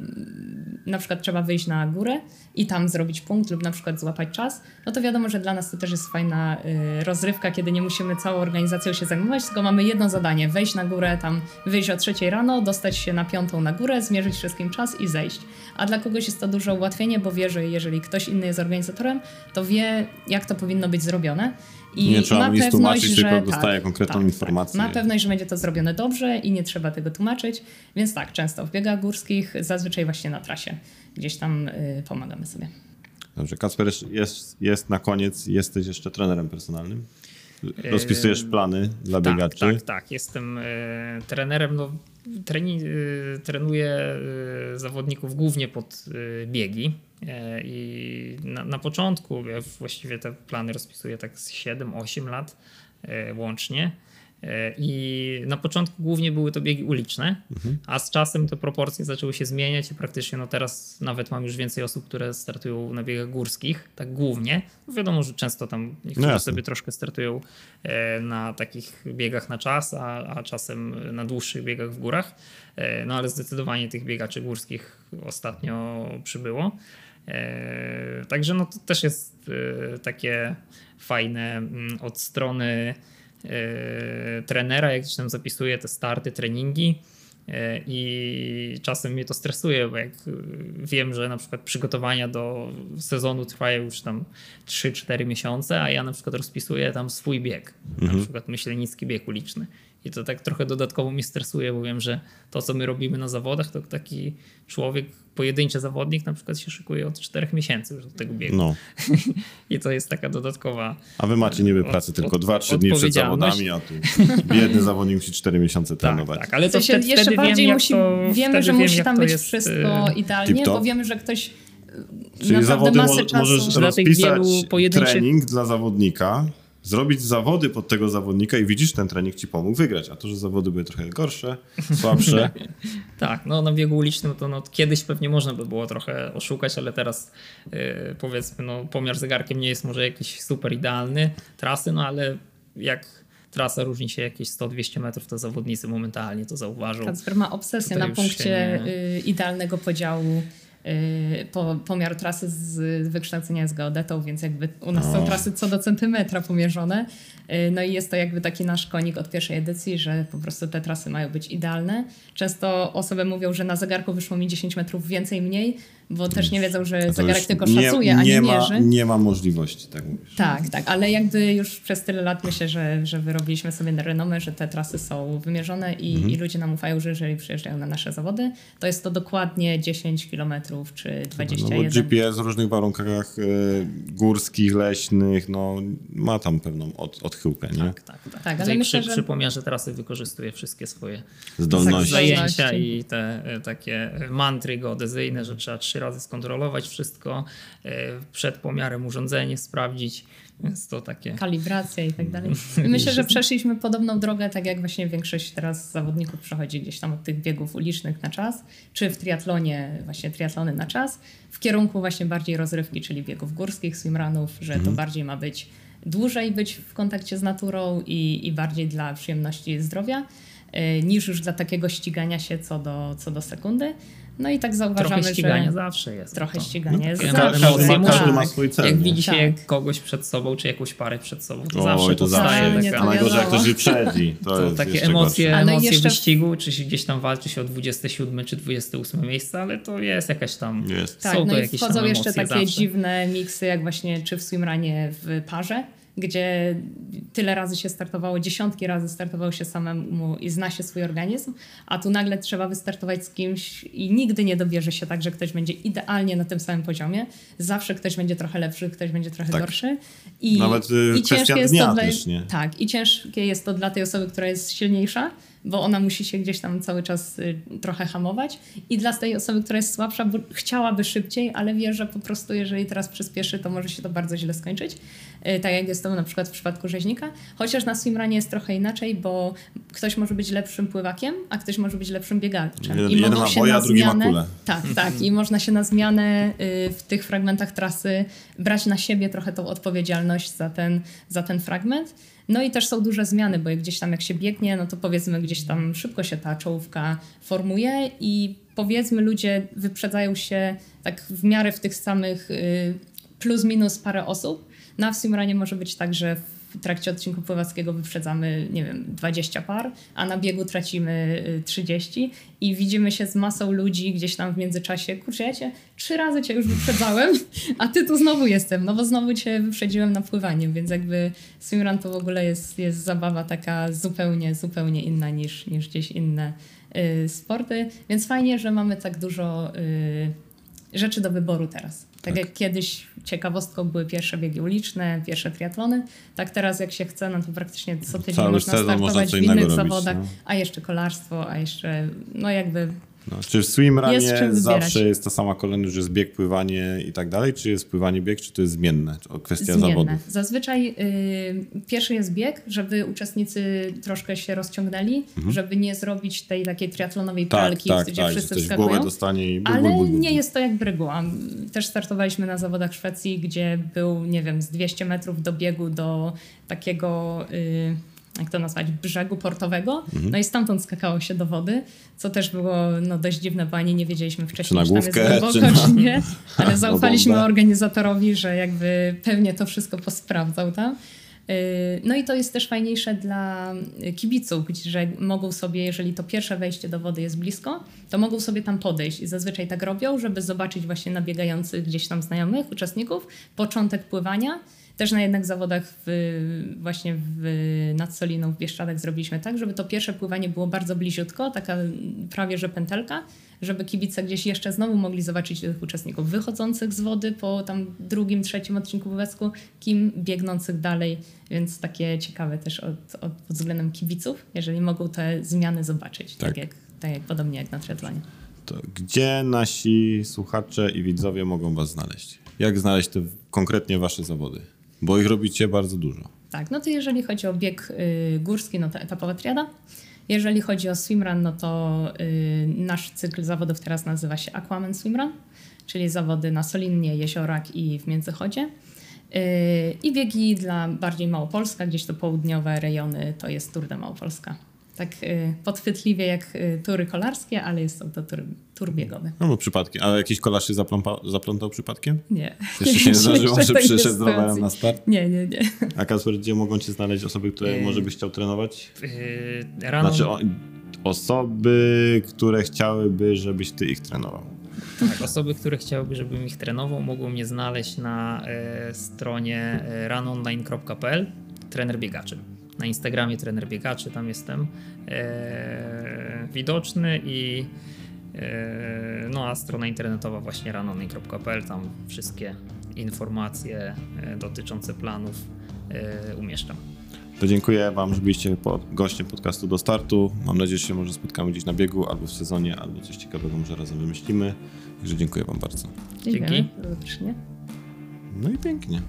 na przykład trzeba wyjść na górę i tam zrobić punkt lub na przykład złapać czas, no to wiadomo, że dla nas to też jest fajna y, rozrywka, kiedy nie musimy całą organizacją się zajmować, tylko mamy jedno zadanie, wejść na górę, tam wyjść o trzeciej rano, dostać się na piątą na górę, zmierzyć wszystkim czas i zejść. A dla kogoś jest to duże ułatwienie, bo wie, że jeżeli ktoś inny jest organizatorem, to wie, jak to powinno być zrobione. I nie trzeba ma nic tłumaczyć, że, tylko dostaje tak, konkretną tak, informację. Tak. Ma pewność, że będzie to zrobione dobrze i nie trzeba tego tłumaczyć, więc tak, często w biegach górskich, zazwyczaj właśnie na trasie, gdzieś tam y, pomagamy sobie. Dobrze, Kasper jest, jest na koniec, jesteś jeszcze trenerem personalnym? Rozpisujesz plany dla tak, biegaczy? Tak, tak, jestem y, trenerem, no, treni, y, trenuję y, zawodników głównie pod y, biegi, E, I na, na początku właściwie te plany rozpisuję tak z 7-8 lat e, łącznie. E, I na początku głównie były to biegi uliczne, mhm. a z czasem te proporcje zaczęły się zmieniać i praktycznie no teraz nawet mam już więcej osób, które startują na biegach górskich, tak głównie. No wiadomo, że często tam niektórzy no sobie troszkę startują na takich biegach na czas, a, a czasem na dłuższych biegach w górach. No ale zdecydowanie tych biegaczy górskich ostatnio przybyło. E, także no to też jest e, takie fajne mm, od strony e, trenera, jak gdzieś tam zapisuje te starty, treningi. I czasem mnie to stresuje, bo jak wiem, że na przykład przygotowania do sezonu trwają już tam 3-4 miesiące, a ja na przykład rozpisuję tam swój bieg, mhm. na przykład myślenicki bieg uliczny. I to tak trochę dodatkowo mnie stresuje, bo wiem, że to, co my robimy na zawodach, to taki człowiek, pojedynczy zawodnik na przykład się szykuje od czterech miesięcy już do tego biegu. No. I to jest taka dodatkowa. A wy macie niby pracy od, tylko 2-3 dni przed zawodami, a tu biedny zawodnik musi 4 miesiące tak, trenować. Tak, ale to sensie wtedy, jeszcze bardziej wiem, musi, to, wiemy, że musi tam być jest, wszystko y, idealnie, bo wiemy, że ktoś Czyli zawody mo możesz rozpisać trening dla zawodnika, zrobić zawody pod tego zawodnika i widzisz, ten trening ci pomógł wygrać. A to, że zawody były trochę gorsze, słabsze. tak, no na biegu ulicznym to no, kiedyś pewnie można by było trochę oszukać, ale teraz yy, powiedzmy, no, pomiar zegarkiem nie jest może jakiś super idealny trasy, no ale jak trasa różni się jakieś 100-200 metrów, to zawodnicy momentalnie to zauważą. Kacper ma obsesję Tutaj na punkcie nie... Y, idealnego podziału po, pomiar trasy z wykształcenia z geodetą, więc jakby u nas są trasy co do centymetra pomierzone. Y, no i jest to jakby taki nasz konik od pierwszej edycji, że po prostu te trasy mają być idealne. Często osoby mówią, że na zegarku wyszło mi 10 metrów więcej, mniej, bo też nie wiedzą, że zegarek tylko szacuje, nie, a nie, nie ma, mierzy. Nie ma możliwości, tak mówisz. Tak, tak, ale jakby już przez tyle lat myślę, że, że wyrobiliśmy sobie na renomę, że te trasy są wymierzone i, mhm. i ludzie nam ufają, że jeżeli przyjeżdżają na nasze zawody, to jest to dokładnie 10 kilometrów czy 21. No, bo GPS w różnych warunkach y, górskich, leśnych, no ma tam pewną od, odchyłkę, nie? Tak, tak, tak. tak ale myślę, przy, że... przy pomiarze trasy wykorzystuje wszystkie swoje zdolności. zajęcia i te y, takie mantry geodezyjne, że trzeba trzy razy skontrolować wszystko, e, przed pomiarem urządzenie sprawdzić. Więc to takie. Kalibracja i tak dalej. I myślę, że przeszliśmy podobną drogę, tak jak właśnie większość teraz zawodników przechodzi gdzieś tam od tych biegów ulicznych na czas, czy w triatlonie, właśnie triatlony na czas, w kierunku właśnie bardziej rozrywki, czyli biegów górskich, swimrunów, że mhm. to bardziej ma być dłużej być w kontakcie z naturą i, i bardziej dla przyjemności zdrowia. Y, niż już dla takiego ścigania się co do, co do sekundy. No i tak zauważamy, trochę ścigania że zawsze jest. trochę to. ścigania jest No, zawsze. każdy ma- każdy tak. ma swój cel. Jak widzi się Tak. kogoś przed sobą, czy jakąś parę przed sobą, to Oj, zawsze to powstaje zawsze. Nie, taka... to A najgorzej jak ktoś wyprzedzi. To, To jest takie emocje, gorsze. Emocje jeszcze- wyścigu, czy się gdzieś tam walczy się o 27 czy 28 miejsce, ale to jest jakaś tam. Jest. Tak, Są no to i wchodzą jeszcze takie zawsze. dziwne miksy, jak właśnie czy w swimrunie w parze, gdzie tyle razy się startowało, dziesiątki razy startowało się samemu i zna się swój organizm, a tu nagle trzeba wystartować z kimś i nigdy nie dobierze się tak, że ktoś będzie idealnie na tym samym poziomie. Zawsze ktoś będzie trochę lepszy, ktoś będzie trochę Tak. gorszy. I, Nawet, y, i ciężkie jest dnia to dla, też, nie? Tak, i ciężkie jest to dla tej osoby, która jest silniejsza, bo ona musi się gdzieś tam cały czas y, trochę hamować i dla tej osoby, która jest słabsza, bo chciałaby szybciej, ale wie, że po prostu jeżeli teraz przyspieszy, to może się to bardzo źle skończyć. Y, tak jak jest to na przykład w przypadku rzeźnika. Chociaż na swimrunie jest trochę inaczej, bo ktoś może być lepszym pływakiem, a ktoś może być lepszym biegaczem. Jeden- I jeden ma boja, drugi ma zmianę, kulę. Tak, tak. I można się na zmianę y, w tych fragmentach trasy brać na siebie trochę tą odpowiedzialność za ten, za ten fragment. No i też są duże zmiany, bo gdzieś tam jak się biegnie, no to powiedzmy gdzieś tam szybko się ta czołówka formuje i powiedzmy ludzie wyprzedzają się tak w miarę w tych samych y, plus minus parę osób. Na w swimrunie może być tak, że w trakcie odcinku pływackiego wyprzedzamy, nie wiem, 20 par, a na biegu tracimy y, 30 i widzimy się z masą ludzi gdzieś tam w międzyczasie. Kurczę, ja cię trzy razy cię już wyprzedzałem, a ty tu znowu jestem, no bo znowu cię wyprzedziłem na pływaniu, więc jakby swimrun to w ogóle jest, jest zabawa taka zupełnie, zupełnie inna niż, niż gdzieś inne y, sporty, więc fajnie, że mamy tak dużo y, rzeczy do wyboru teraz. Tak, jak kiedyś ciekawostką były pierwsze biegi uliczne, pierwsze triatlony, tak teraz jak się chce, no to praktycznie co tydzień Cały można startować można w innych robić, zawodach, no. a jeszcze kolarstwo, a jeszcze no jakby No, czy w swimrunie zawsze jest ta sama kolejność, że jest bieg, pływanie i tak dalej, czy jest pływanie, bieg, czy to jest zmienne? To kwestia zmienne. zawodów. Zazwyczaj y, pierwszy jest bieg, żeby uczestnicy troszkę się rozciągnęli, żeby nie zrobić tej takiej triatlonowej Mhm. Tak, pralki, tak, gdzie tak, wszyscy ktoś w głowę wskakują. dostanie i bul, Ale bul, bul, bul. nie jest to jakby reguła. Też startowaliśmy na zawodach w Szwecji, gdzie był, nie wiem, z 200 metrów do biegu do takiego, y, jak to nazwać, brzegu portowego. Mhm. No i stamtąd skakało się do wody, co też było no, dość dziwne, bo ani nie wiedzieliśmy wcześniej, Czy na czy tam jest główkę, głęboko, czy na- czy nie. Ale zaufaliśmy organizatorowi, że jakby pewnie to wszystko posprawdzał tam. Yy, No i to jest też fajniejsze dla kibiców, że mogą sobie, jeżeli to pierwsze wejście do wody jest blisko, to mogą sobie tam podejść i zazwyczaj tak robią, żeby zobaczyć właśnie nabiegających gdzieś tam znajomych, uczestników, początek pływania. Też na jednych zawodach w, właśnie w, nad Soliną w Bieszczadach zrobiliśmy tak, żeby to pierwsze pływanie było bardzo bliziutko, taka prawie że pętelka, żeby kibice gdzieś jeszcze znowu mogli zobaczyć tych uczestników wychodzących z wody po tam drugim, trzecim odcinku pływacku, kim biegnących dalej, więc takie ciekawe też od, od, pod względem kibiców, jeżeli mogą te zmiany zobaczyć, tak, Tak. jak, tak jak podobnie jak na triatlonie. To gdzie nasi słuchacze i widzowie mogą was znaleźć? Jak znaleźć te konkretnie wasze zawody? Bo ich robicie bardzo dużo. Tak, no to jeżeli chodzi o bieg y, górski, no to etapowa triada. Jeżeli chodzi o swimrun, no to y, nasz cykl zawodów teraz nazywa się Aquaman Swimrun, czyli zawody na Solinnie, Jeziorak i w Międzychodzie. Y, I biegi dla bardziej Małopolska, gdzieś to południowe rejony, to jest Tour de Małopolska. Tak y, podchwytliwie jak y, tury kolarskie, ale jest to, to tur, tur biegowy. No bo przypadkiem. A jakiś kolarz się zapląpa, zaplątał przypadkiem? Nie. Jeszcze się nie zdarzyło, że przyszedł z rowerem na start? Nie, nie, nie. A Kasper, gdzie mogą cię znaleźć osoby, które może byś chciał trenować? Yy, rano, Znaczy o, osoby, które chciałyby, żebyś ty ich trenował. tak, osoby, które chciałyby, żebym ich trenował, mogą mnie znaleźć na e, stronie runonline.pl trener biegaczy. Na Instagramie trener biegaczy, tam jestem e, widoczny i e, no a strona internetowa właśnie runonline.pl, tam wszystkie informacje e, dotyczące planów e, umieszczam. To dziękuję wam, że byliście pod, gościem podcastu do startu. Mam nadzieję, że się może spotkamy gdzieś na biegu, albo w sezonie, albo coś ciekawego może razem wymyślimy. Także dziękuję wam bardzo. Dzięki. Serdecznie. No i pięknie.